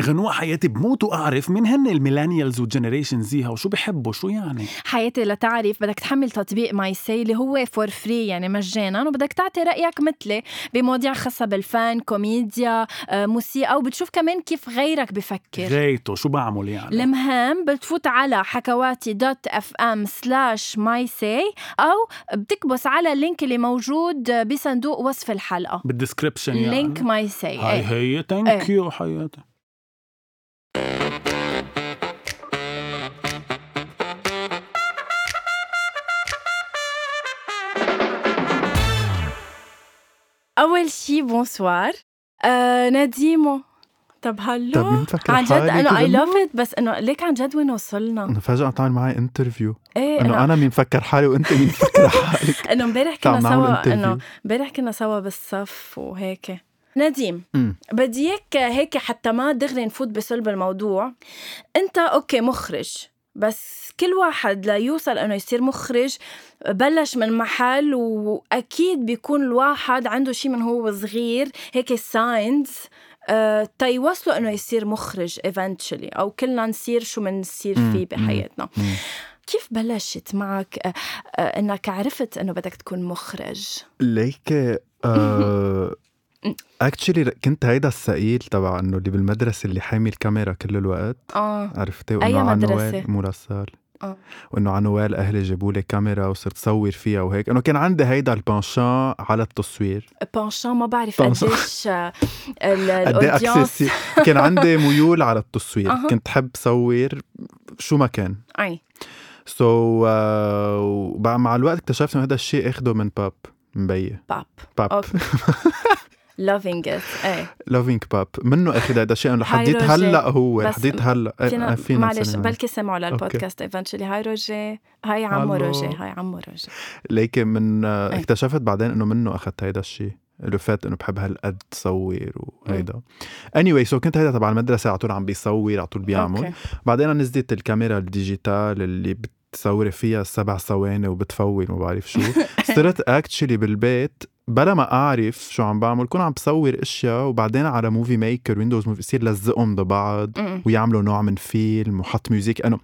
غنوة حياتي بموت وأعرف مين هن ال Millennials وال Generation Z وشو بحبوا شو يعني؟ حياتي لتعرف بدك تحمل تطبيق MySay اللي هو for free يعني مجانا وبدك تعطي رأيك مثلي بمواضيع خاصة بالفن كوميديا آه، موسيقى وبتشوف كمان كيف غيرك بفكر. غايته شو بعمل يعني؟ المهم بتفوت على حكواتي dot FM slash MySay أو بتكبس على ال link اللي موجود بصندوق وصف الحلقة. بال description يعني؟ link MySay هاي هي thank you حياتي. أول شي bonsoir آه نديمو طب hello? طب مين فكر عن جد انه اي؟ love it بس إنه ليك عن جد وين وصلنا؟ إنه فجأة تعمل معي interview إيه إنه أنا مين مفكر حالي وأنت مين مفكر حالك. إنه امبارح كنا سوا. إنه امبارح كنا سوا بالصف وهيك. نديم. بدي إياك هيك حتى ما دغري نفوت بصلب الموضوع. أنت okay مخرج بس كل واحد ليوصل إنه يصير مخرج بلش من محل وأكيد بيكون الواحد عنده شيء من هو صغير هيك signs أه تيوصلوا إنه يصير مخرج eventually أو كلنا نصير شو بنصير فيه بحياتنا. كيف بلشت معك أه أه إنك عرفت إنه بدك تكون مخرج؟ ليك اكشلي كنت هيدا الثقيل تبع إنه اللي بالمدرسة اللي حامي الكاميرا كل الوقت. آه. عرفتي؟ وإنه على مدرسة؟ نوال مرسال آه. وإنه على نوال أهلي جابوا لي كاميرا وصرت صور فيها وهيك. إنه كان عندي هيدا البانشان على التصوير. بانشان ما بعرف. قديش آه، الاودينس كان عندي ميول على التصوير. أها. كنت حب صور شو ما كان. أي. سو so, uh, مع الوقت اكتشفت إنه هذا الشيء أخده من باب مبي باب. باب. loving it إيه لافينج باب منه اخذ هذا الشيء إنه حديت. هلأ هو بس حديت هلأ إيه، فينا فينا معلش. بلكي سمعوا للبودكاست ايفنتشلي هاي روجي هاي عمو. روجي هاي عمو روجي لكن من إيه. اكتشفت بعدين إنه منه أخذت هيدا الشيء اللي فات إنه بحب هالقد صور وهيدا anyway, so كنت هيدا تبع المدرسة على طول عم بيصور على طول بيعمل okay. بعدين نزلت الكاميرا ال digital اللي بتصوري فيها سبع ثواني وبتفول ما بعرف شو صرت actually بالبيت بلا ما أعرف شو عم بعمل كون عم بصور أشياء وبعدين على Movie Maker Windows Movie يصير لزقهم ببعض. ويعملوا نوع من فيلم وحط music أنه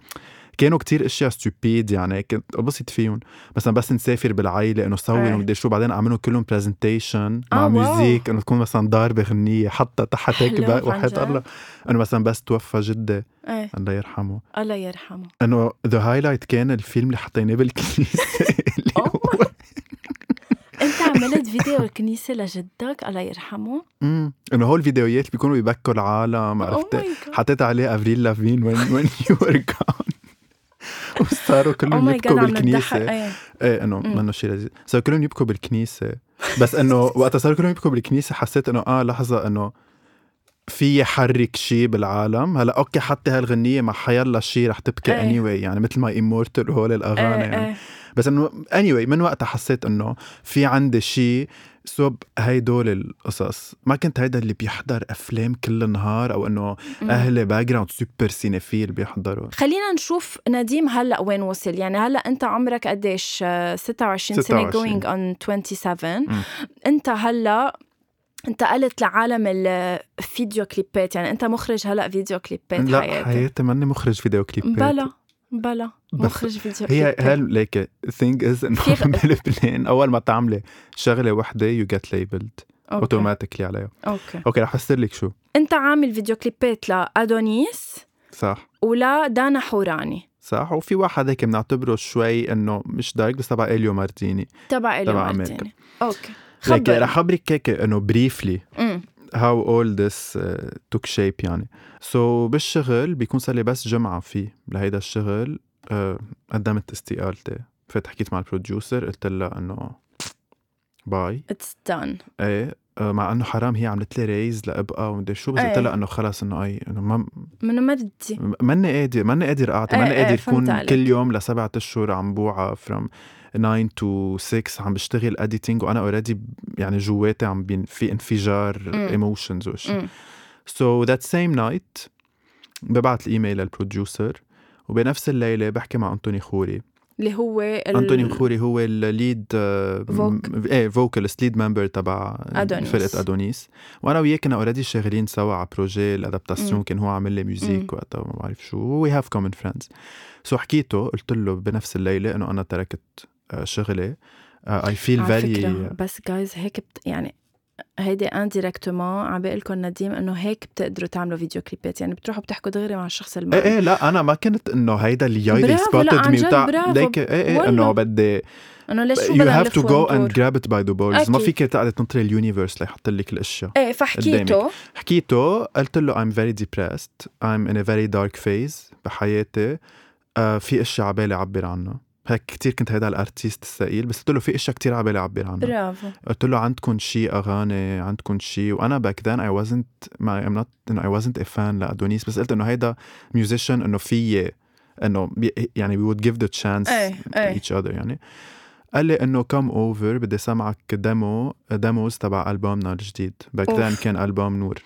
كانوا كتير أشياء stupid يعني كنت انبسط فيهم. مثلا بس نسافر بالعائلة إنه صور إيه. ومدري شو بعدين اعملهم كلهم presentation مع آه،. music إنه تكون مثلا ضاربة غنية حتى تحت هيك جد؟ الله. أنه مثلا بس توفى جدي إيه. الله يرحمه. الله يرحمه. إنه the highlight كان الفيلم اللي حطيناه بالكنيسة اللي Oh هو انت عملت فيديو الكنيسة لجدك الله يرحمه. امم إنه هول الفيديوهات اللي بيكونوا بيبكوا العالم Oh عرفت. حطيت عليه Avril Lavigne When When You're Gone وصاروا كلهم ماي يبكوا بالكنيسة. إيه إيه إنه. منه شيء لذيذ. صاروا كلهم يبكوا بالكنيسة. بس إنه وقت صاروا كلهم يبكوا بالكنيسة حسيت إنه آه لحظة إنه في حرك شيء بالعالم. هلأ okay حتى هالغنية مع حيلا شيء رح تبكي. anyway يعني مثل My Immortal وهول الأغاني إيه يعني. إيه بس إنه anyway من وقتها حسيت إنه في عندي شيء سب هيدول القصص. ما كنت هيدا اللي بيحضر أفلام كل النهار أو إنه. أهلي background super cinéphile بيحضروا. خلينا نشوف نديم هلأ وين وصل. يعني هلأ أنت عمرك قديش؟ آه، 26 سنة 26. going on 27 مم. أنت هلأ انتقلت لعالم الفيديو كليبات يعني أنت مخرج هلأ فيديو كليبات لا حياتي حياتي ماني مخرج فيديو كليبات بلا. بلا مخرج فيديو هي هل ليك thing is انه بلبنان أول ما تعملي شغلة وحدة you get labeled. automatically عليها. okay. okay رح افسر لك شو. أنت عامل فيديو كليبات لادونيس صح. ولا دانا حوراني. صح وفي واحد هيك بنعتبره شوي إنه مش direct بس تبع اليو مارديني. تبع اليو مارتيني. okay. خبر. رح خبرك هيك إنه briefly how all this uh, took shape يعني. so, بالشغل بيكون صار لي بس جمعة فيه. لهيدا الشغل uh, قدمت استقالتي. فات حكيت مع ال producer قلت لها إنه bye it's done إيه آه، مع إنه حرام هي عملت لي raise لأبقى ومدري شو بس قلت إيه. لها إنه خلص إنه أي إنه ما منو ما بدي. ماني قادر ماني قادر أعطي إيه، ماني إيه، قادر فهمت كون عليك. كل يوم لسبعة أشهر عم بوعى from 9 to 6 عم بشتغل editing وأنا already يعني جواتي عم بين في انفجار. emotions أمم. so that same night ببعت ال email لل producer وبنفس الليلة بحكي مع أنطوني خوري اللي هو ال- انتوني خوري هو ال lead voc. إيه vocalist lead member تبع أدونيس. فرقة ادونيس وأنا وياه كنا already شغالين سوا على projet ال adaptation. كان هو عامل لي music. وقتها ما بعرف شو we have common friends so حكيته قلت له بنفس الليلة إنه أنا تركت شغلي I feel على very فكرة بس جايز هيك بت... يعني هيدي indirectement عم بقول لكم نديم إنه هيك بتقدروا تعملوا فيديو كليبات يعني بتروحوا بتحكوا دغري مع الشخص اللي إيه إيه لا أنا ما كنت إنه هيدا اللي ياي برافو، لا، spotted me برافو. ليك إيه إيه. إنه بدي إنه ليش شو بدنا to نلف go and وندور؟ grab it by the balls. ما. فيك تقعد تنطري ال universe ليحط لك الأشياء إيه فحكيته. حكيته قلت له I'm very depressed. I'm in a very dark phase بحياتي. آه في أشياء عبالي أعبر عنها هيك كتير كنت هيدا ال artist الثقيل بس قلت له في إشياء كتير عبالي اعبر عنها برافو. قلت له عندكم شيء أغاني عندكم شيء وأنا back then I wasn't ما I'm not إنه I wasn't a fan لأدونيس بس قلت إنه هيدا musician إنه في إنه يعني the chance إيه to إيه. each other يعني. قال لي إنه come over بدي سمعك demo demos تبع ألبومنا الجديد. back then أوف. كان ألبوم نور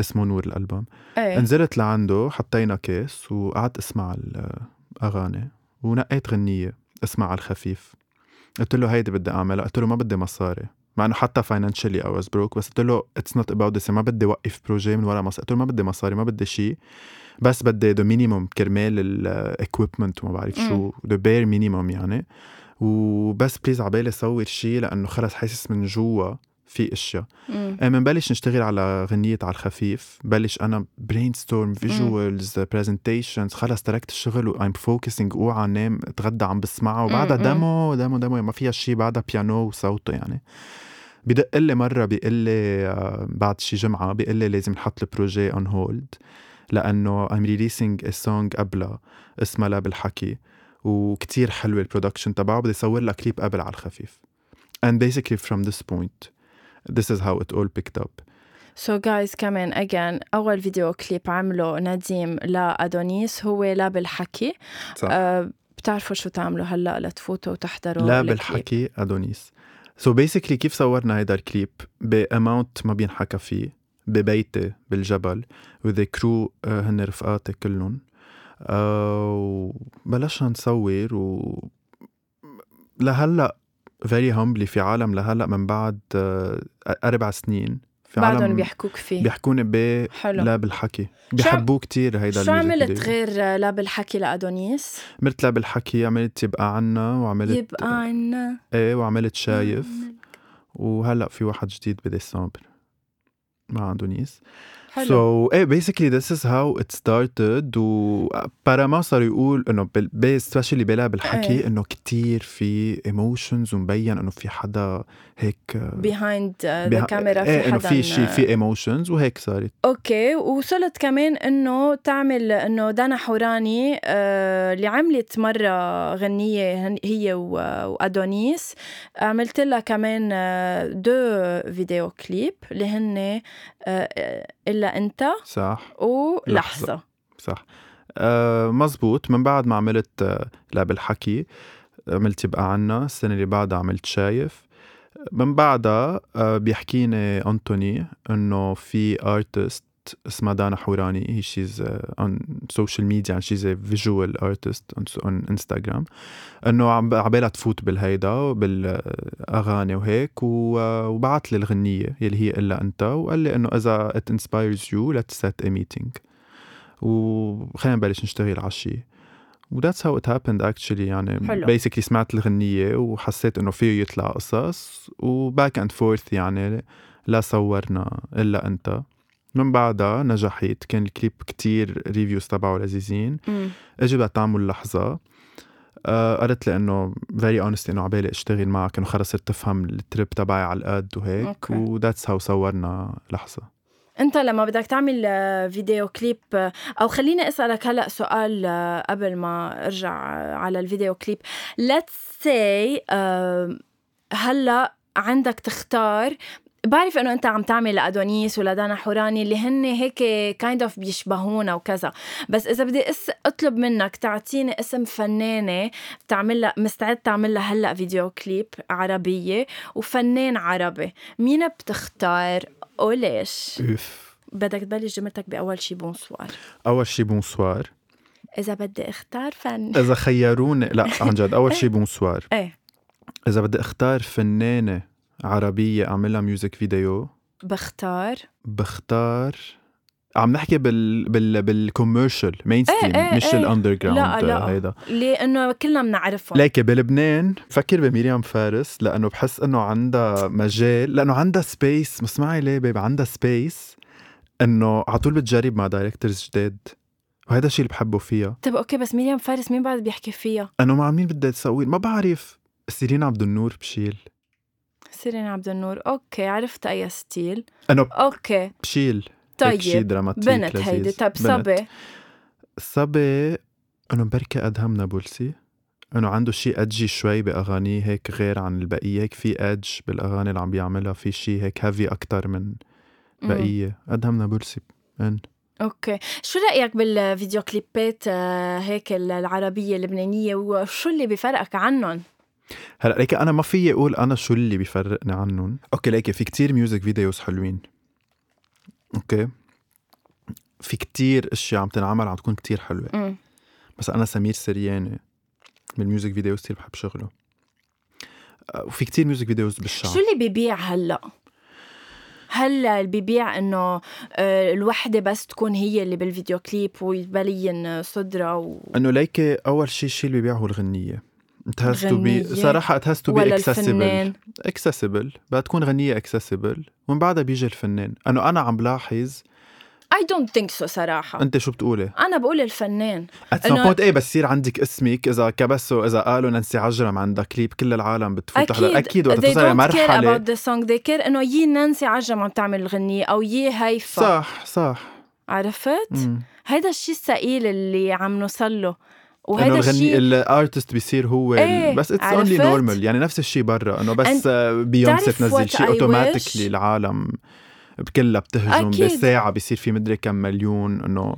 اسمه نور الألبوم. إيه. نزلت لعنده حطينا كيس وقعدت أسمع الاغاني ونقيت غنية. اسمع على الخفيف. قلت له هيدي بدي أعملها. قلت له ما بدي مصاري. مع إنه حتى financially I was broke بس قلت له it's not about this ما بدي وقف projet من ورا مصاري قلت له ما بدي مصاري ما بدي شيء بس بدي the minimum كرمال ال equipment وما بعرف شو. the bare minimum يعني. وبس please عبالي صور شيء لأنه خلص حاسس من جوا. في أشياء. مم. آه، نشتغل على غنية على الخفيف. بلش أنا brainstorm visuals presentations خلص تركت الشغل و I'm focusing اوعى نام أتغدى عم بسمعها وبعدها مم. demo demo demo ما فيها شيء بعدها بيانو وصوته يعني. بدق لي مرة بيقول لي آه، بعد شي جمعة بيقول لي لازم نحط ال projet on hold لأنه I'm releasing a song قبلها اسمها لا بالحكي. وكتير حلوة ال production تبعه. بدي أصور لها كليب قبل على الخفيف. And basically from this point this is how it all picked up. سو جايز كمان again أول فيديو كليب عمله نديم لادونيس هو لا بالحكي. صح. آه بتعرفوا شو تعملوا هلأ لتفوتوا وتحضروا لا. بالحكي أدونيس. so so basically كيف صورنا هيدا الكليب؟ ب amount ما بينحكى فيه ببيتي بالجبل و the crew هن رفقاتي كلهم. آه وبلشنا نصور و لهلأ very humbly في عالم لهلا من بعد آه أربع سنين. في بعدهم عالم بيحكوك فيه. بيحكوني ب حلو. لا بالحكي. بيحبوه كتير هيدا شو عملت. غير لا بالحكي لأدونيس؟ عملت لا بالحكي عملت يبقى عنا وعملت يبقى عنا. إيه وعملت شايف. وهلأ في واحد جديد بديسمبر مع أدونيس حلو. so إيه basically this is how it started وبارما صار يقول إنه specially بلا بالحكي إيه. إنه كتير في emotions ومبين إنه في حدا هيك behind the camera في إيه حدا إنه في شيء في emotions وهيك صارت. okay وصلت كمان إنه تعمل إنه دانا حوراني آه اللي عملت مرة غنية هي وأدونيس عملت لها كمان آه deux فيديو كليب اللي هن آه إلا أنت صح. ولحظة. صح. آه مزبوط. من بعد ما عملت آه لا بالحكي عملت يبقى عنا. السنة اللي بعدها عملت شايف. من بعدها آه بيحكيني أنتوني إنه في artist اسمها دانا حوراني هي she's on social media she's visual artist on انستغرام انه عم عبالها تفوت بالهيدا بالاغاني وهيك و- وبعت لي الغنية يلي هي إلا أنت وقال لي إنه إذا it inspires you let's set a meeting. وخلينا نبلش نشتغل على شيء و that's how it happened actually. يعني حلو. basically سمعت الغنية وحسيت إنه فيه يطلع قصص. و back and forth يعني لا صورنا إلا أنت. من بعدها نجحت. كان الكليب كتير reviews تبعه لذيذين. اجى بدها تعمل لحظة. آه قالت لي إنه very honest إنه عبالي أشتغل معك إنه خلص صرت تفهم ال trip تبعي على القد وهيك. و that's how صورنا لحظة. أنت لما بدك تعمل آه، فيديو كليب آه، أو خليني أسألك هلأ سؤال آه، قبل ما أرجع آه، على الفيديو كليب say آه، هلأ عندك تختار بعرف إنه أنت عم تعمل لأدونيس ولدانا حوراني اللي هن هيك kind of بيشبهونا وكذا. بس إذا بدي أس أطلب منك تعطيني اسم فنانة تعمل لها مستعد تعمل لها هلأ فيديو كليب عربية وفنان عربي. مين بتختار؟ وليش؟ اوف بدك تبلش جملتك بأول شي bonsoir أول شي bonsoir إذا بدي أختار فن. إذا خيروني لا عن جد أول شيء bonsoir إيه. إذا بدي أختار فنانة عربية اعمل لها music video بختار. بختار. عم نحكي بال بال بال commercial mainstream إيه، مش إيه. ال under لا، ground لا. هيدا. لأنه كلنا بنعرفهم. ليكي بلبنان بفكر بميريام فارس لأنه بحس إنه عندها مجال لأنه عندها space مسمعي ليه baby؟ عندها space إنه على طول بتجرب مع directors جداد. وهذا الشيء اللي بحبه فيها. طب okay بس مريم فارس مين بعد بيحكي فيها؟ إنه مع مين بدها تسوي؟ ما بعرف. سيرين عبد النور بشيل. سيرين عبد النور. okay عرفت أي style؟ انه okay. بشيل. طيب dramatic بنت لذيذ. هيدي طيب. صبي. صبي انه بركي أدهم نابلسي انه عنده شيء edgy شوي بأغانيه هيك غير عن البقية. هيك في edge بالأغاني اللي عم بيعملها. في شيء هيك heavy أكتر من مم. بقية. أدهم نابلسي أن. okay. شو رأيك بالفيديو كليبات آه، هيك العربية اللبنانية؟ وشو اللي بفرقك عنهم؟ هلأ ليك أنا ما فيي أقول أنا شو اللي بيفرقني عنهم. okay ليك في كتير music videos حلوين. okay؟ في كتير أشياء عم تنعمل عم تكون كتير حلوة. مم. بس أنا سمير سرياني بال music videos كتير بحب شغله. آه، وفي كتير music videos بالشعب شو اللي بيبيع هلأ؟ هلأ اللي بيبيع إنه آه، الوحدة بس تكون هي اللي بالفيديو كليب ويبين صدرها و... إنه ليكي أول شيء الشيء اللي بيبيعه هو الغنية. It has to be صراحة it has to be accessible. accessible. بدها تكون غنية accessible. ومن بعدها بيجي الفنان. انه أنا عم بلاحظ I don't think so صراحة. أنت شو بتقولي؟ أنا بقول الفنان. Some إنه- point إيه بس يصير عندك اسمك. إذا كبسوا إذا قالوا نانسي عجرم عندها كليب كل العالم بتفوت تحضر أكيد. وقت they توصل don't care about the song. They care إنه يي نانسي عجرم عم تعمل الغنية أو يي هيفا صح صح. عرفت؟ هيدا الشيء الثقيل اللي عم نوصل له. الغني الشيء ال artist بيصير هو إيه، بس it's؟ only normal يعني نفس الشيء برا إنه بس Beyoncé تنزل شيء automatically؟ العالم كلها بتهجم أكيد. بساعة بيصير في مدري كم مليون إنه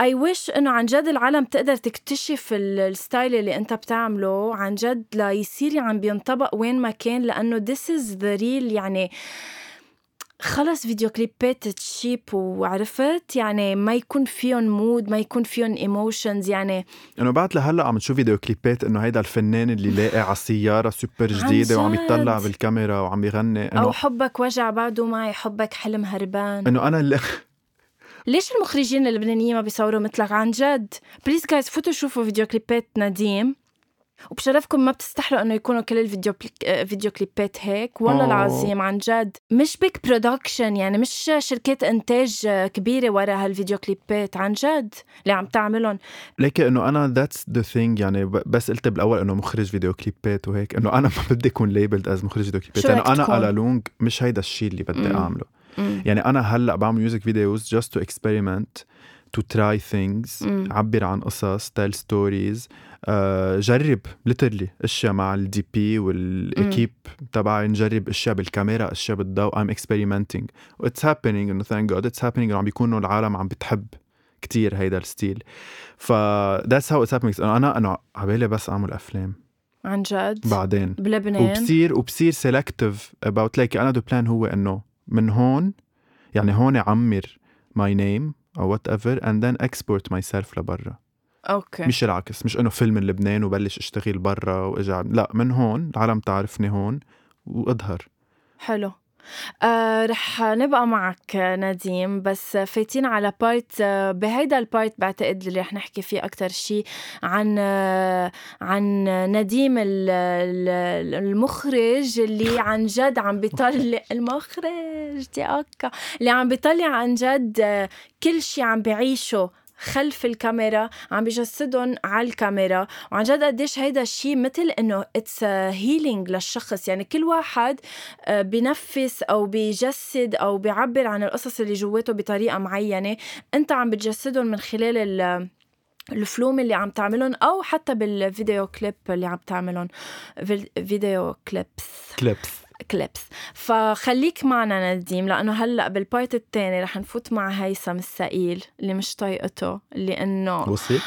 I wish إنه عن جد العالم تقدر تكتشف ال- ال style اللي أنت بتعمله عن جد ليصير عم بينطبق وين ما كان لأنه this is the real يعني خلص فيديو كليبات cheap وعرفت يعني ما يكون فيهم mood ما يكون فيهم emotions يعني إنه بعد لهلأ عم تشوف فيديو كليبات إنه هيدا الفنان اللي لاقي على السيارة سوبر جديدة وعم. يطلع بالكاميرا وعم يغني. أو انه حبك وجع بعده معي حبك حلم هربان. إنه أنا اللي ليش المخرجين اللبنانيين ما بيصوروا مثلك؟ عن جد. please guys فوتوا شوفوا فيديو كليبات نديم. وبشرفكم ما بتستحلوا إنه يكونوا كل الفيديو بليك... آه، فيديو كليبات هيك والله أوه. العظيم عن جد مش big production يعني مش شركات إنتاج كبيرة ورا هالفيديو كليبات عن جد اللي عم تعملهم ليك إنه أنا that's the thing يعني بس قلت بالأول إنه مخرج فيديو كليبات وهيك إنه أنا ما بدي أكون labeled as مخرج فيديو كليبات لأنه أنا؟ على long مش هيدا الشيء اللي بدي. أعمله مم. يعني أنا هلأ بعمل music videos just to experiment to try things مم. عبر عن قصص tell stories آه، جرب literally أشياء مع ال DP وال équipe تبعي نجرب أشياء بالكاميرا أشياء بالضوء. I'm experimenting. what's happening إنه God it's happening إنه عم بيكونوا العالم عم بتحب كتير هيدا ال style. ف that's how it's happening. إنه أنا أنا عبالي بس أعمل أفلام. عن جد؟ بعدين. بلبنان؟ وبصير وبصير selective about like أنا du plan هو إنه من هون يعني هون عمر my name أو whatever and then export myself لبرا. okay. مش العكس مش إنه فيلم من لبنان وبلش أشتغل برا وإجا لا من هون العالم تعرفني هون وأظهر. حلو. آه رح نبقى معك نديم بس فايتين على part آه بهيدا ال part بعتقد اللي رح نحكي فيه أكتر شيء عن آه عن نديم ال- ال- المخرج اللي عن جد عم بيطلع المخرج d'accord اللي عم بيطلع عن جد آه كل شيء عم بعيشه. خلف الكاميرا عم بيجسدهم على الكاميرا. وعن جد قديش هيدا الشيء مثل إنه it's healing للشخص. يعني كل واحد آه، بنفس أو بيجسد أو بيعبر عن القصص اللي جواته بطريقة معينة. أنت عم بتجسدهم من خلال ال الفيلم اللي عم تعملهم أو حتى بالفيديو كليب اللي عم تعملهم. video clips. clips. clips فخليك معنا نديم لأنه هلأ بال part الثاني رح نفوت مع هيثم الثقيل اللي مش طايقته اللي إنه وصل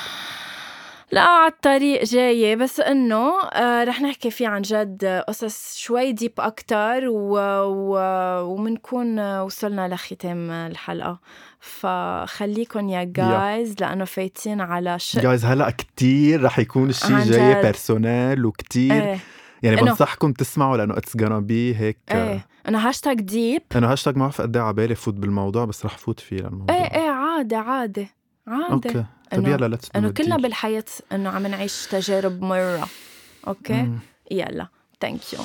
لا على الطريق جاية بس إنه آه رح نحكي فيه عن جد قصص شوي deep أكتر و... و... ومنكون وصلنا لختام الحلقة. فخليكم يا guys لأنه فايتين على شق. جايز هلأ كتير رح يكون الشيء جاي جد. personnel وكتير. إيه. يعني إنه- بنصحكم تسمعوا لأنه it's gonna be هيك إيه أنا hashtag deep أنا هاشتاج ما بعرف قد إيه على بالي فوت بالموضوع بس رح فوت فيه للموضوع. إيه إيه عادي عادي عادي okay. طب إنه- يلا let's إنه كلنا بالحياة إنه عم نعيش تجارب مرة. okay؟ مم. يلا. thank you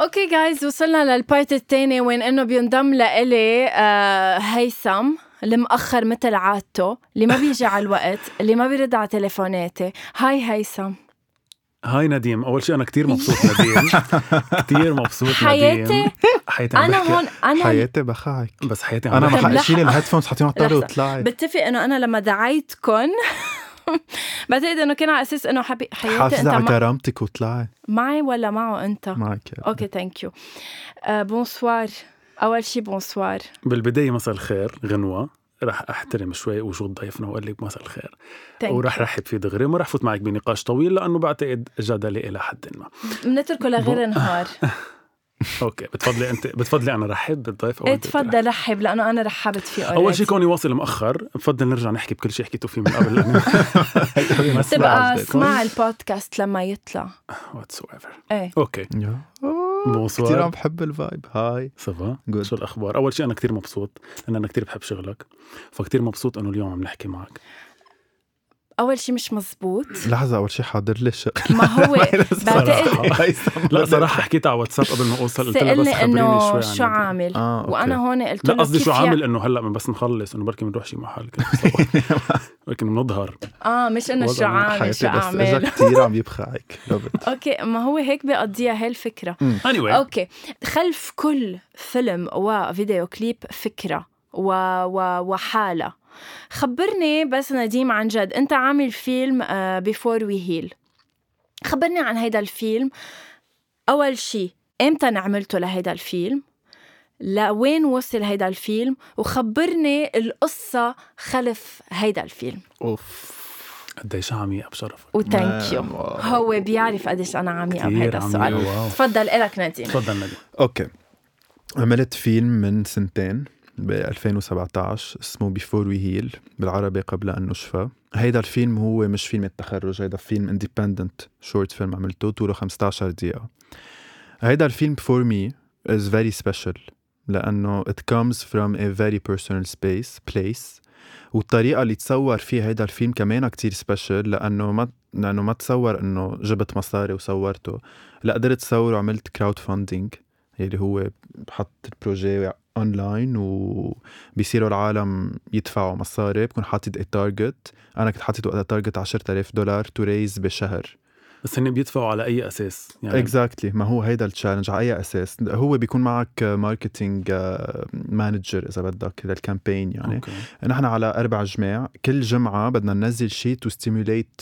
okay guys وصلنا لل part الثاني وين إنه بينضم لإلي آه هيثم. المأخر مثل عادته اللي ما بيجي على الوقت اللي ما بيرد على تليفوناتي. hi هيثم hi نديم. أول شيء أنا كتير مبسوط نديم. كتير مبسوط حياتي نديم. حياتي. عم أنا هون أنا حياتي بخعك بس حياتي أنا ما حاشيل. الهيدفونز حاطين على الطاولة. وطلعت. بتفق إنه أنا لما دعيتكم بعتقد إنه كان على أساس إنه حبي حياتي أنت حافظة على. كرامتك وطلعي معي ولا معه أنت؟ معك أوكي ثانك يو بونسوار أول شي بونسوار بالبداية مساء الخير غنوة. رح أحترم شوي وجود ضيفنا وأقول لك مساء الخير. You. رحب فيه دغري ما رح فوت معك بنقاش طويل لأنه بعتقد جدلي إلى حد ما. بنتركه لغير نهار okay بتفضلي أنت بتفضلي أنا رحب بالضيف أو تفضل رحب لأنه أنا رحبت فيه أول شيء. كوني واصل مؤخر بفضل نرجع نحكي بكل شيء حكيتوا فيه من قبل. لأنه تبقى اسمع البودكاست لما يطلع. whatever إيه. okay. bonsoir. كثير عم بحب ال vibe. hi. ça va. شو الأخبار؟ أول شيء أنا كتير مبسوط لأن أنا كتير بحب شغلك فكتير مبسوط إنه اليوم عم نحكي معك. أول شي مش مزبوط لحظة أول شيء حاضر لي شغل ما هو بعتقد لا صراحة حكيتها على واتساب قبل ما أوصل قلت لها بس سألني خبريني انه شوي شو عن عامل. آه، okay. وأنا هون قلت لا له قصدي شو عامل؟ إنه هلأ من بس نخلص إنه بركي بنروح شي محل ولكن بنظهر. آه مش إنه شو عامل شو إجا كثير عم يبخعك Love it. okay ما هو هيك بقضيها هي الفكرة. anyway. okay. خلف كل فيلم وفيديو كليب فكرة و... و... وحالة. خبرني بس نديم عن جد أنت عامل فيلم Before We Heal خبرني عن هيدا الفيلم. أول شي إمتى نعملته لهيدا الفيلم؟ لوين وصل هيدا الفيلم؟ وخبرني القصة خلف هيدا الفيلم. أوف. قديش عميقه بشرفك و thank you. هو بيعرف قديش أنا عميقة بهيدا السؤال. تفضل إلك نديم. تفضل نديم. okay. عملت فيلم من سنتين. ب 2017 اسمه Before We Heal بالعربي قبل أن نشفى. هيدا الفيلم هو مش فيلم التخرج هيدا فيلم independent short film عملته طوله 15 دقيقة. هيدا الفيلم for me is very special لأنه it comes from a very personal space place. والطريقة اللي تصور فيها هيدا الفيلم كمان كتير special لأنه ما لأنه ما تصور إنه جبت مصاري وصورته. لا قدرت صور وعملت crowdfunding اللي هو بحط ال projet online وبيصيروا العالم يدفعوا مصاري بكون حاطط target أنا كنت حاطط وقتها target 10000 دولار to raise بشهر. بس هن بيدفعوا على أي أساس؟ يعني exactly ما هو هيدا ال challenge على أي أساس؟ هو بيكون معك marketing manager إذا بدك لل campaign يعني. okay. نحن على أربع جماع كل جمعة بدنا ننزل شيء to stimulate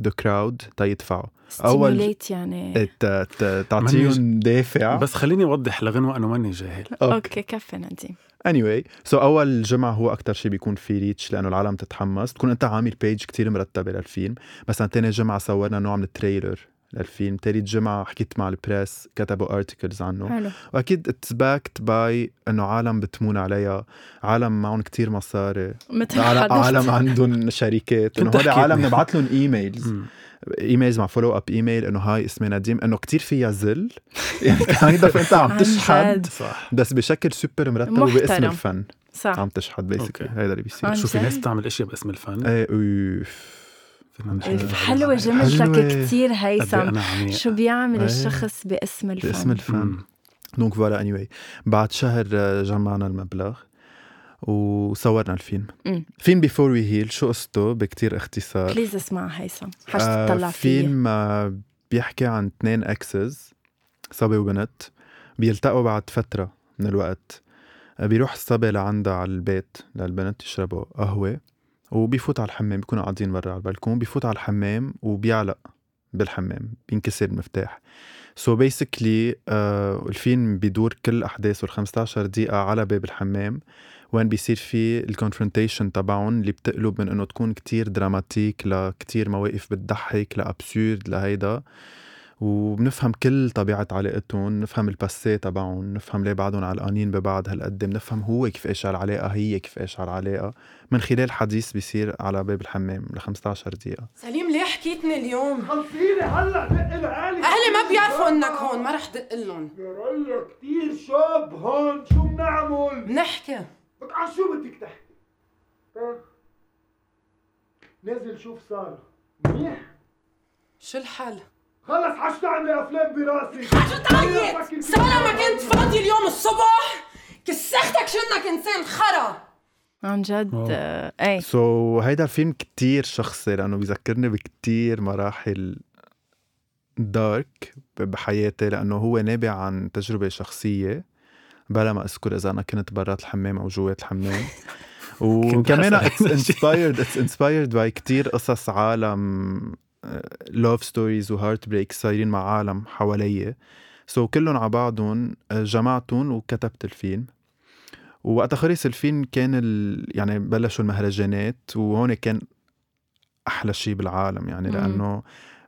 the crowd تيدفعوا stimulate يعني. ت- ت- تعطيهم دافع. بس خليني اوضح لغنوه أنه ماني جاهل. okay. كفي نديم anyway so أول جمعة هو أكثر شيء بيكون في reach لأنه العالم تتحمس. تكون أنت عامل page كتير مرتبة للفيلم. مثلا تاني جمعة صورنا نوع من ال trailer للفيلم. تالت جمعة حكيت مع ال press كتبوا articles عنه. حلو. وأكيد it's backed by إنه عالم بتمون عليها. عالم معهم كتير مصاري. مثل عالم, عندهم شركات. إنه حكيت عالم. نبعث لهم emails. emails مع follow-up email إنه هاي اسمي نديم إنه كتير فيها ذل يعني kind of انت عم تشحد. صح بس بشكل سوبر مرتب وباسم. الفن صح عم تشحد basically. هيدا اللي بيصير شو في؟ ناس بتعمل اشياء باسم الفن إيه أوف إيه، حلوة. جملتك. كتير إيه هيثم عميق شو بيعمل إيه. الشخص باسم الفن باسم الفن. donc voilà anyway. بعد شهر آه، جمعنا المبلغ وصورنا الفيلم. مم. فيلم Before We Heal شو قصته؟ بكتير اختصار. please اسمع هيثم. آه، تطلع فيه فيلم آه، بيحكي عن اثنين exes صبي وبنت. بيلتقوا بعد فترة من الوقت. آه، بيروح الصبي لعندها على البيت للبنت يشربوا قهوة. وبيفوت على الحمام بيكونوا قاعدين برا على البلكون بيفوت على الحمام وبيعلق بالحمام. بينكسر المفتاح. so basically الفيلم بيدور كل أحداثه ال 15 دقيقة على باب الحمام. وين بيصير في ال confrontation تبعهم اللي بتقلب من إنه تكون كتير dramatic لكتير مواقف بتضحك ل absurd لهيدا وبنفهم كل طبيعة علاقتهم نفهم ال passé تبعهم نفهم ليه بعدهم علقانين ببعض هالقد بنفهم هو كيف إيش هالعلاقة هي كيف إيش هالعلاقة من خلال حديث بيصير على باب الحمام ل 15 دقيقة. سليم ليه حكيتني اليوم؟ خلصيني هلأ دق لعالي أهلي ما بيعرفوا إنك هون ما رح دق لهم. يا كتير شاب هون شو بنعمل؟ بنحكي. عن شو بدك تحكي؟ ها؟ نازل شوف سارة منيح؟ شو الحل؟ خلص حشت عندي أفلام براسي شو تعيط؟ سارة ما كنت فاضي اليوم الصبح كسختك شو انك إنسان خرا عن جد. آه، إيه سو so, هيدا الفيلم كتير شخصي لأنه بيذكرني بكتير مراحل dark بحياتي لأنه هو نابع عن تجربة شخصية بلا ما أذكر إذا أنا كنت برات الحمام أو جوات الحمام. وكمان it's inspired it's inspired by كتير قصص عالم love stories و heartbreak صايرين مع عالم حوالي. so, كلهم على بعضهم آه، جمعتهم وكتبت الفيلم. ووقت خلص الفيلم كان ال... يعني بلشوا المهرجانات وهون كان أحلى شيء بالعالم يعني. لأنه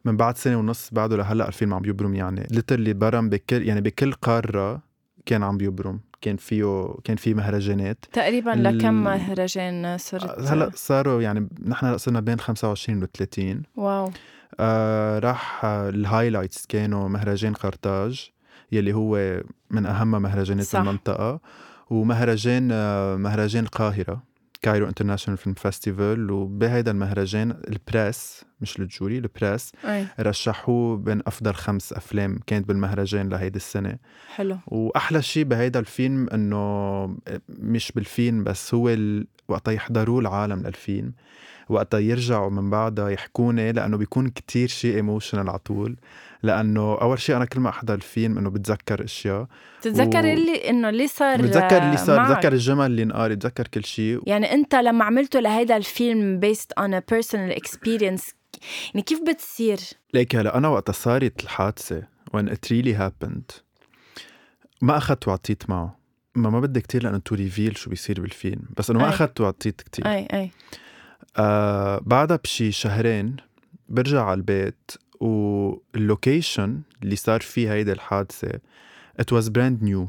من بعد سنة ونص بعده لهلأ الفيلم عم بيبرم يعني. literally برم بكل يعني بكل قارة كان عم بيبرم كان فيه كان في مهرجانات. تقريبا لكم مهرجان صرت. هلأ صاروا يعني نحن هلأ صرنا بين 25 و 30 wow. آه راح آه، ال highlights كانوا مهرجان قرطاج يلي هو من أهم مهرجانات صح. المنطقة ومهرجان آه مهرجان القاهرة. Cairo International Film Festival وبهيدا المهرجان ال press مش ال jury ال press رشحوه بين أفضل خمس أفلام كانت بالمهرجان لهيدي السنة. حلو. وأحلى شيء بهيدا الفيلم إنه مش بالفيلم بس هو ال... وقتا يحضروه العالم للفيلم وقتا يرجعوا من بعدها يحكوني لأنه بيكون كتير شيء emotional على طول. لأنه أول شيء أنا كل ما أحضر الفيلم إنه بتذكر أشياء. بتتذكر و- اللي إنه اللي صار بتذكر اللي صار. بتذكر الجمل اللي انقال بتذكر كل شيء يعني أنت لما عملته لهيدا الفيلم based on a personal experience يعني كيف بتصير؟ ليك هلا أنا وقت صارت الحادثة when it really happened. ما أخذت وعطيت معه. ما ما بدي كتير لأنه to reveal شو بيصير بالفيلم بس إنه ما. اخذت وعطيت كتير. أي أي. آه بعدها بشي شهرين برجع على البيت وال location اللي صار فيه هيدي الحادثة it was brand new.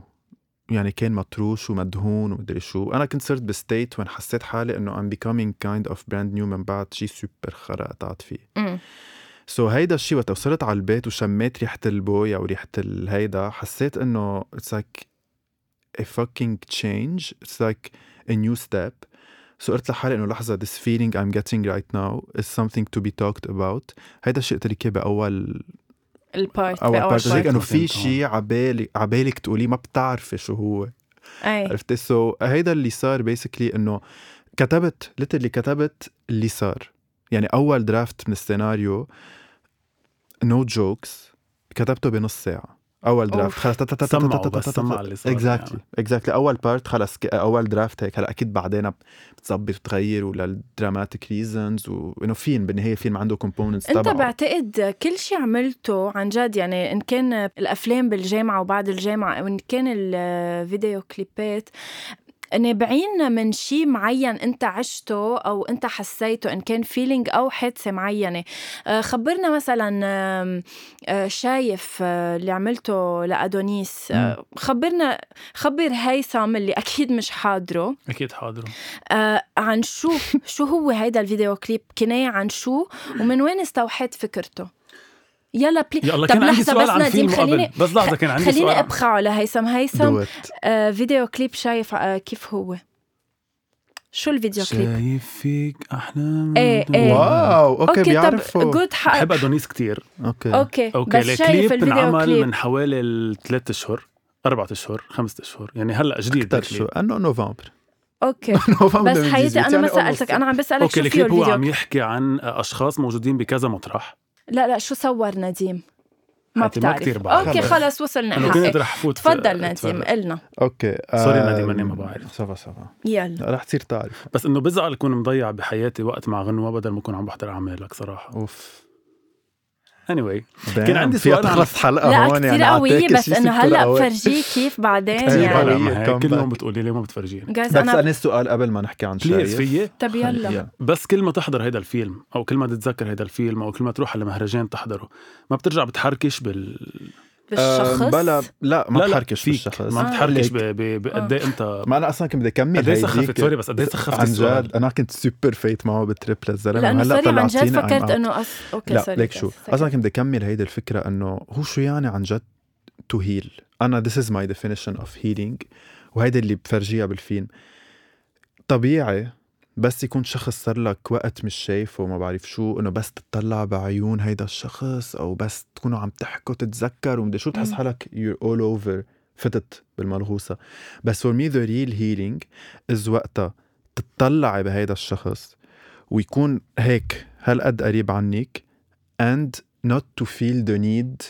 يعني كان مطروش ومدهون ومدري شو. أنا كنت صرت ب state وين حسيت حالي إنه I'm becoming kind of brand new من بعد شي سوبر خرا قطعت فيه. so so هيدا الشيء وقت وصلت على البيت وشميت ريحة البويا وريحة الهيدا حسيت إنه it's like a fucking change. It's like a new step. so قلت لحالي إنه لحظة this feeling I'm getting right now is something to be talked about. هيدا الشيء تركيه بأول ال part أول part هيك إنه في. شيء عبالك عبالك تقولي ما بتعرفي شو هو. أي. عرفتي؟ so هيدا اللي صار basically إنه كتبت literally كتبت اللي صار. يعني أول draft من السيناريو no jokes كتبته بنص ساعة. أول draft. خلص تا- تا- تا- تا- سمعوا تا- تا- بس تا- سمع اللي صار exactly يعني. exactly أول part خلص أول draft هيك هلا أكيد بعدين بتظبط بتغير ولل dramatic reasons وانه فيلم بالنهاية فيلم عنده components أنت تبعه بعتقد كل شيء عملته عن جد يعني إن كان الأفلام بالجامعة وبعد الجامعة أو ان كان الفيديو كليبات نابعين من شيء معين انت عشته أو انت حسيته إن كان feeling أو حادثة معينة. آه، خبرنا مثلا آه، شايف آه، اللي عملته لأدونيس. خبرنا خبر هيثم اللي أكيد مش حاضره. أكيد حاضر آه عن شو شو هو هيدا الفيديو كليب؟ كناية عن شو؟ ومن وين استوحيت فكرته؟ يلا بلي يا الله طب كان عندي لحظة سؤال عن فيلم خليني قبل. بس لحظة كان عندي خليني سؤال عن- ابخعه لهيثم هيثم. آه فيديو كليب شايف آه كيف هو؟ شو الفيديو كليب؟ شايف فيك احلام إيه، إيه. واو أوكي طب بيعرفوا. جود حق بحب أدونيس كتير. أوكي. أوكي أوكي بس شايف الفيديو انعمل كليب. من حوالي ثلاث أشهر أربع أشهر خمسة أشهر يعني هلأ جديد أكثر شو. أنه نوفمبر. okay. نوفمبر بس 2018 حياتي أنا ما يعني سألتك almost. أنا عم بسألك شو الكليب هو عم يحكي عن أشخاص موجودين بكذا مطرح. لا لا شو صور نديم؟ ما حياتي ما بتعرف. كتير بعرف. okay خلص. وصلنا. أنا كنت رح فوت تفضل نديم. قلنا okay sorry آه، نادي، ماني ما بعرف. صفا صفا. يلا. رح تصير تعرف بس إنه بزعل أكون مضيع بحياتي وقت مع غنوة بدل ما أكون عم بحضر أعمالك صراحة. أوف. Anyway كان عندي سؤال عن- تخلص حلقة لا هون كثير يعني قوية عطاكي بس إنه هلأ. بفرجيك كيف بعدين كتير يعني قوية. كل. يوم بتقولي لي ما بتفرجيني جايز بس أنا أنا سؤال قبل ما نحكي عن شايف فيي طب يلا بس كل ما تحضر هيدا الفيلم أو كل ما تتذكر هيدا الفيلم أو كل ما تروح على مهرجان تحضره ما بترجع بتحركش بال بالشخص؟ بلا لا ما لا لا بحركش فيك. بالشخص. ما بتحركش ليك. ب- ب- بقد إيه أنت؟ ما أنا أصلا كنت بدي أكمل قد إيه. سخفت؟ سوري بس قد إيه سخفت عن جد. أنا كنت سوبر فايت معه بتريبل الزلمة. لأنه وهلا سوري عن جد فكرت. إنه أص... okay لا sorry ليك شو. أصلا كنت بدي أكمل هيدي الفكرة إنه هو شو يعني عن جد to heal أنا this is my definition of healing. وهيدا اللي بفرجيها بالفيلم. طبيعي بس يكون شخص صار لك وقت مش شايفه وما بعرف شو إنه بس تطلع بعيون هيدا الشخص أو بس تكونوا عم تحكوا تتذكر ومدري شو تحس. حالك you're all over فتت بالملغوصة بس for me the real healing is وقتها تطلعي بهيدا الشخص ويكون هيك هالقد قريب عنك and not to feel the need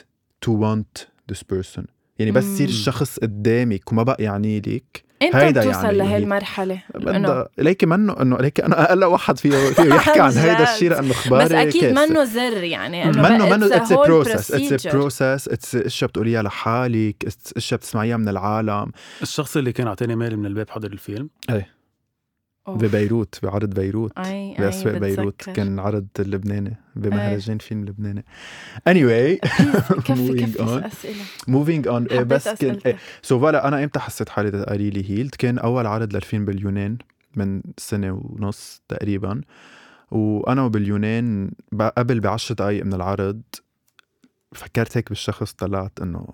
to want this person يعني بس يصير. الشخص قدامك وما بقى يعني لك انت هيدا بتوصل يعني لهي هي- المرحلة إنه بدها ليكي منه إنه ليكي أنا أقل واحد فيه فيه يحكي عن هيدا. الشيء لأنه اخباري بس أكيد. منه زر يعني إنه منه منه it's a it's process it's. process it's إشياء بتقوليها لحالك it's إشياء بتسمعيها من العالم الشخص اللي كان اعطاني مالي من الباب حضر الفيلم أوف. ببيروت بعرض بيروت. أي بأسواق بيروت. كان عرض اللبناني بمهرجان فيلم لبناني. Anyway. moving on. moving on. إيه بس كان. إيه so voilà أنا إمتى حسيت حالي تقريلي healed كان أول عرض للفيلم باليونان من سنة ونص تقريبا. وأنا وباليونان قبل بعشر دقايق من العرض فكرت هيك بالشخص طلعت إنه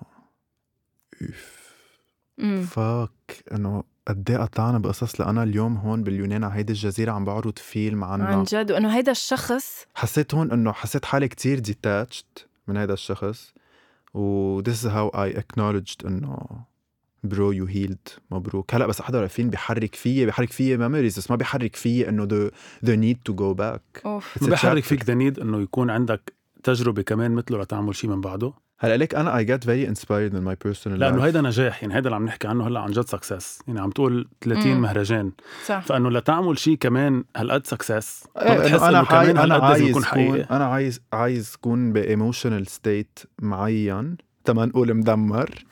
أوف. fuck إنه قد إيه قطعنا بقصص لأنا اليوم هون باليونان على هيدي الجزيرة عم بعرض فيلم عن عنها جد وإنه هيدا الشخص حسيت هون إنه حسيت حالي كتير detached من هذا الشخص و this is how I acknowledged إنه bro you healed مبروك هلأ بس أحضر الفيلم بيحرك فيي بيحرك فيي memories بس ما بيحرك فيي إنه the, the need to go back. أوف. It's a بحرك. فيك the need إنه يكون عندك تجربة كمان مثله لتعمل شيء من بعده؟ هلا ليك أنا I get very inspired in my personal لأنه هيدا نجاح يعني هيدا اللي عم نحكي عنه هلأ عن جد success يعني عم تقول 30 مم. مهرجان. صح. فإنه لتعمل شيء كمان هالقد success إيه، بتحس إنه أنا انه كمان حي... أنا عايز يكون كون أنا عايز عايز كون ب emotional state معين تما نقول مدمر.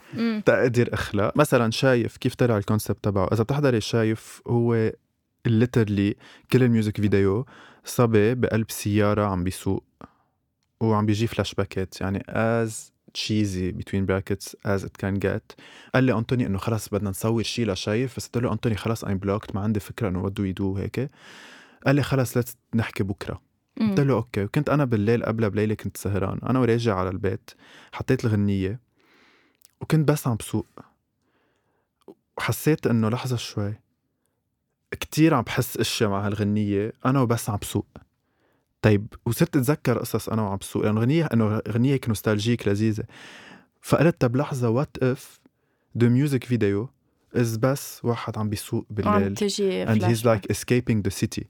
تقدر اخلق مثلا شايف كيف طلع ال concept تبعه؟ إذا بتحضري شايف هو literally كل ال music video صبي بقلب سيارة عم بيسوق وعم بيجي فلاش باكات يعني as cheesy between brackets as it can get. قال لي أنطوني إنه خلص بدنا نصور شيء لشايف. بس قلت له أنطوني خلص I'm blocked ما عندي فكرة إنه do we do هيك. قال لي خلص let's نحكي بكرة. قلت له okay. وكنت أنا بالليل قبلها بليلة كنت سهران. أنا وراجع على البيت حطيت الغنية وكنت بس عم بسوق. وحسيت إنه لحظة شوي كتير عم بحس اشياء مع هالغنية. أنا وبس عم بسوق. طيب وصرت أتذكر قصص أنا وعم بسوق لأنه غنيه أنه غنيه هيك nostalgic لذيذة. فقلت طب لحظة what if the music video is بس واحد عم بيسوق بالليل تجي and flash he's like escaping the city.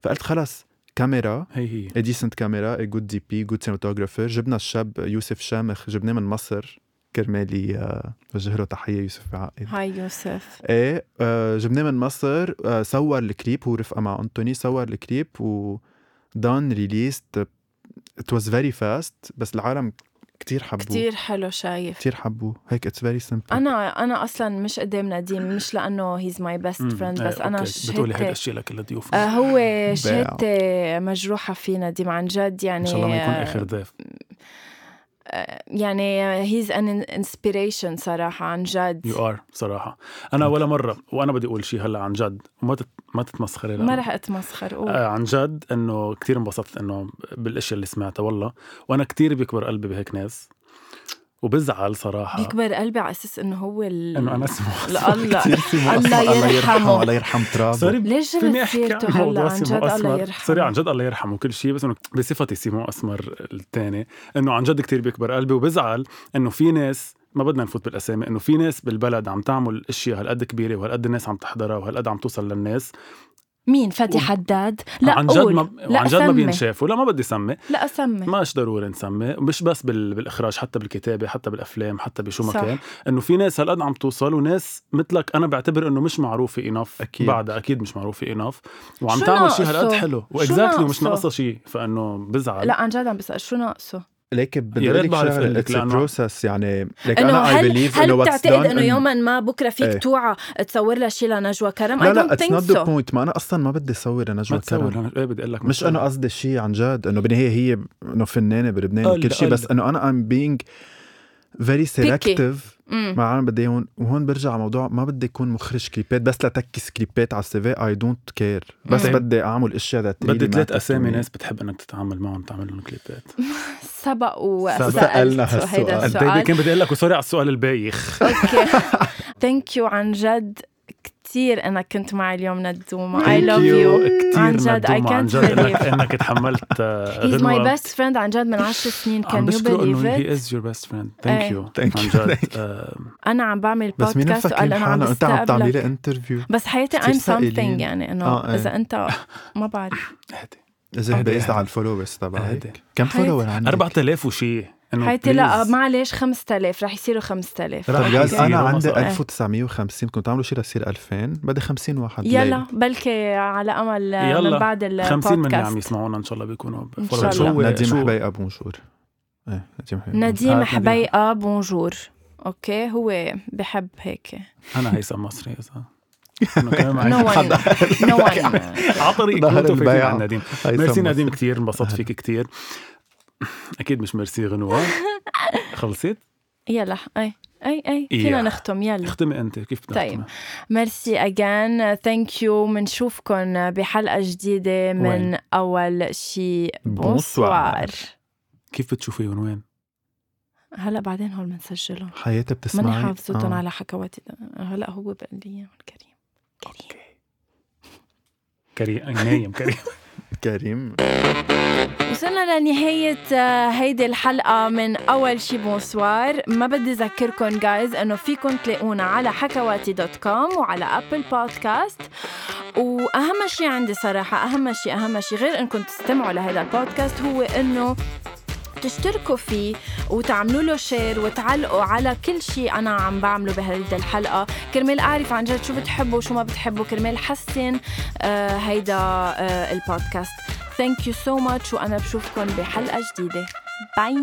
فقلت خلص كاميرا هي هي. a decent camera a good DP good cinematographer. جبنا الشاب يوسف شامخ جبناه من مصر كرمالي آه، وجه له تحية يوسف بعقد hi يوسف. إيه آه، جبناه من مصر آه، صور الكليب هو رفقة مع أنتوني صور الكليب و done released. It was very fast بس العالم كتير حبوه. كتير حلو شايف. كتير حبوه. هيك it's very simple. أنا أنا أصلا مش قدام نديم مش لأنه he's my best. friend بس أنا okay. بتقولي هيدا شهدت الشيء لكل الضيوف آه ان هو شهدتي مجروحة فيه نديم عن جد يعني شاء الله ما يكون آه، اخر ضيف. يعني he's an inspiration صراحة عن جد. you are صراحة. أنا ولا مرة وأنا بدي أقول شيء هلأ عن جد. وما تت... ما تتمسخري ما رح أتمسخر قول. آه عن جد إنه كثير انبسطت إنه بالأشياء اللي سمعتها والله. وأنا كثير بيكبر قلبي بهيك ناس. وبزعل صراحة. بيكبر قلبي على أساس إنه هو ال... إنه أنا اسمه لا الله الله يرحمه. يرحمه. الله يرحم ترابه. sorry ليش فيني جبت أحكي؟ سيرته عن هلا موضوع عن جد سيمو الله أسمر. يرحمه. sorry عن جد الله يرحمه كل شيء بس إنه بصفتي سيمو أسمر الثاني إنه عن جد كتير بيكبر قلبي وبزعل إنه في ناس ما بدنا نفوت بالأسامي إنه في ناس بالبلد عم تعمل أشياء هالقد كبيرة وهالقد الناس عم تحضرها وهالقد عم توصل للناس. مين؟ فادي حداد؟ لا عن جد ما لا عن جد ما. بينشافوا. لا ما بدي سمي. لا أسمي. ماش ضروري نسمي. مش بس بال... بالإخراج حتى بالكتابة حتى بالأفلام حتى بشو ما صح. كان. إنه في ناس هالقد عم توصل وناس مثلك أنا بعتبر إنه مش معروفه انف أكيد. بعدها أكيد مش معروفه انف وعم شو تعمل شيء هالقد؟ حلو. واكزاكتلي ومش ناقصه؟ ناقصه شيء فإنه بزعل. لا عن جد عم بسأل شو ناقصه؟ ليك بدي يا أقول ريت لك بعرف اتس بروسس يعني ليك أنا اي هل بليف هل بتعتقد إنه يوما ما بكرة فيك إيه. توعى تصور لها شي لنجوى كرم؟ لا I لا اتس نوت ذا. بوينت ما أنا أصلا ما بدي اصور ما نجوى تصور كرم أنا- إيه بدي أقول لك ما مش. انه قصدي شيء عن جد إنه بالنهايه هي إنه فنانة بلبنان وكل شيء بس. إنه أنا ام بينج فيري سيلكتيف مم. ما عم بدي هون وهون برجع على موضوع ما بدي أكون مخرج كليبات بس لتكس كليبات على السي في اي دونت كير بس مم. بدي أعمل أشياء ذات بدي ثلاث أسامي ناس بتحب إنك تتعامل معهم تعمل لهم كليبات سبق وسألت. سألنا هيدا هالسؤال. السؤال. كان بدي أقول لك وسوري على السؤال البايخ. أوكي. ثانك يو عن جد. كثير انك كنت معي اليوم ندومه اي لاف you. يو كثير عن جد اي كانت انك believe. إنك تحملت هيز ماي. بيست فريند عن جد من عشر سنين. عم كان يو بشكره إنه هي بليف از يور بيست فريند ثانك. يو Thank عن you. جد. آه، أنا عم بعمل بس مين بودكاست وقال أنا عم انت عم تعملي لي انترفيو بس حياتي ثقيلين. something يعني إنه آه، إيه. إذا أنت ما بعرف. اهدي إذا بيزد. على الفولورز. تبعك كم. فولور عندك؟ 4000 وشي حياتي لا. معلش 5000 رح يصيروا 5000 رح طب جاز يصيروا أنا عندي صار. 1950 كنت عامله شيء ليصير 2000 بدي 50 واحد يلا. بلكي على أمل من يلا بعد 50 من اللي عم البودكاست يسمعونا إن شاء الله بيكونوا follow. شاء الله. نديم حبيقه بونجور إيه نديم حبيقه نديم هات نديم. حبيقه بونجور أوكي هو بحب هيك أنا هيثم مصري إذا نو ون نو ون ظهر كنتوا. عن نديم ميرسي. نديم كثير انبسطت فيك كثير أكيد مش ميرسي غنوة. خلصت؟ يلا أي أي أي. فينا. نختم يلا. اختمي أنت كيف بدك طيب. ميرسي اجان ثانك يو بنشوفكم بحلقة جديدة من وين؟ أول شي. بونسوار. كيف بتشوفيهم وين؟ هلا بعدين هول بنسجلهم حياتي بتسمعي؟ ماني حافظتهم آه. على حكواتي. هلا هو بقول لي إياهم كريم. كريم كريم نايم كريم. كريم. وصلنا لنهاية آه، هيدي الحلقة من أول شي bonsoir. ما بدي أذكركم جايز أنه فيكم تلاقونا على حكواتي dot com وعلى Apple Podcast وأهم شي عندي صراحة أهم شي أهم شي غير أنكم تستمعوا لهذا البودكاست هو أنه تشتركوا فيه وتعملوا له share وتعلقوا على كل شيء أنا عم بعمله بهيدا الحلقة. كرمال أعرف عن جد شو بتحبوا وشو ما بتحبوا. كرمال حسن آه هيدا آه البودكاست. thank you so much وأنا بشوفكم بحلقة جديدة. bye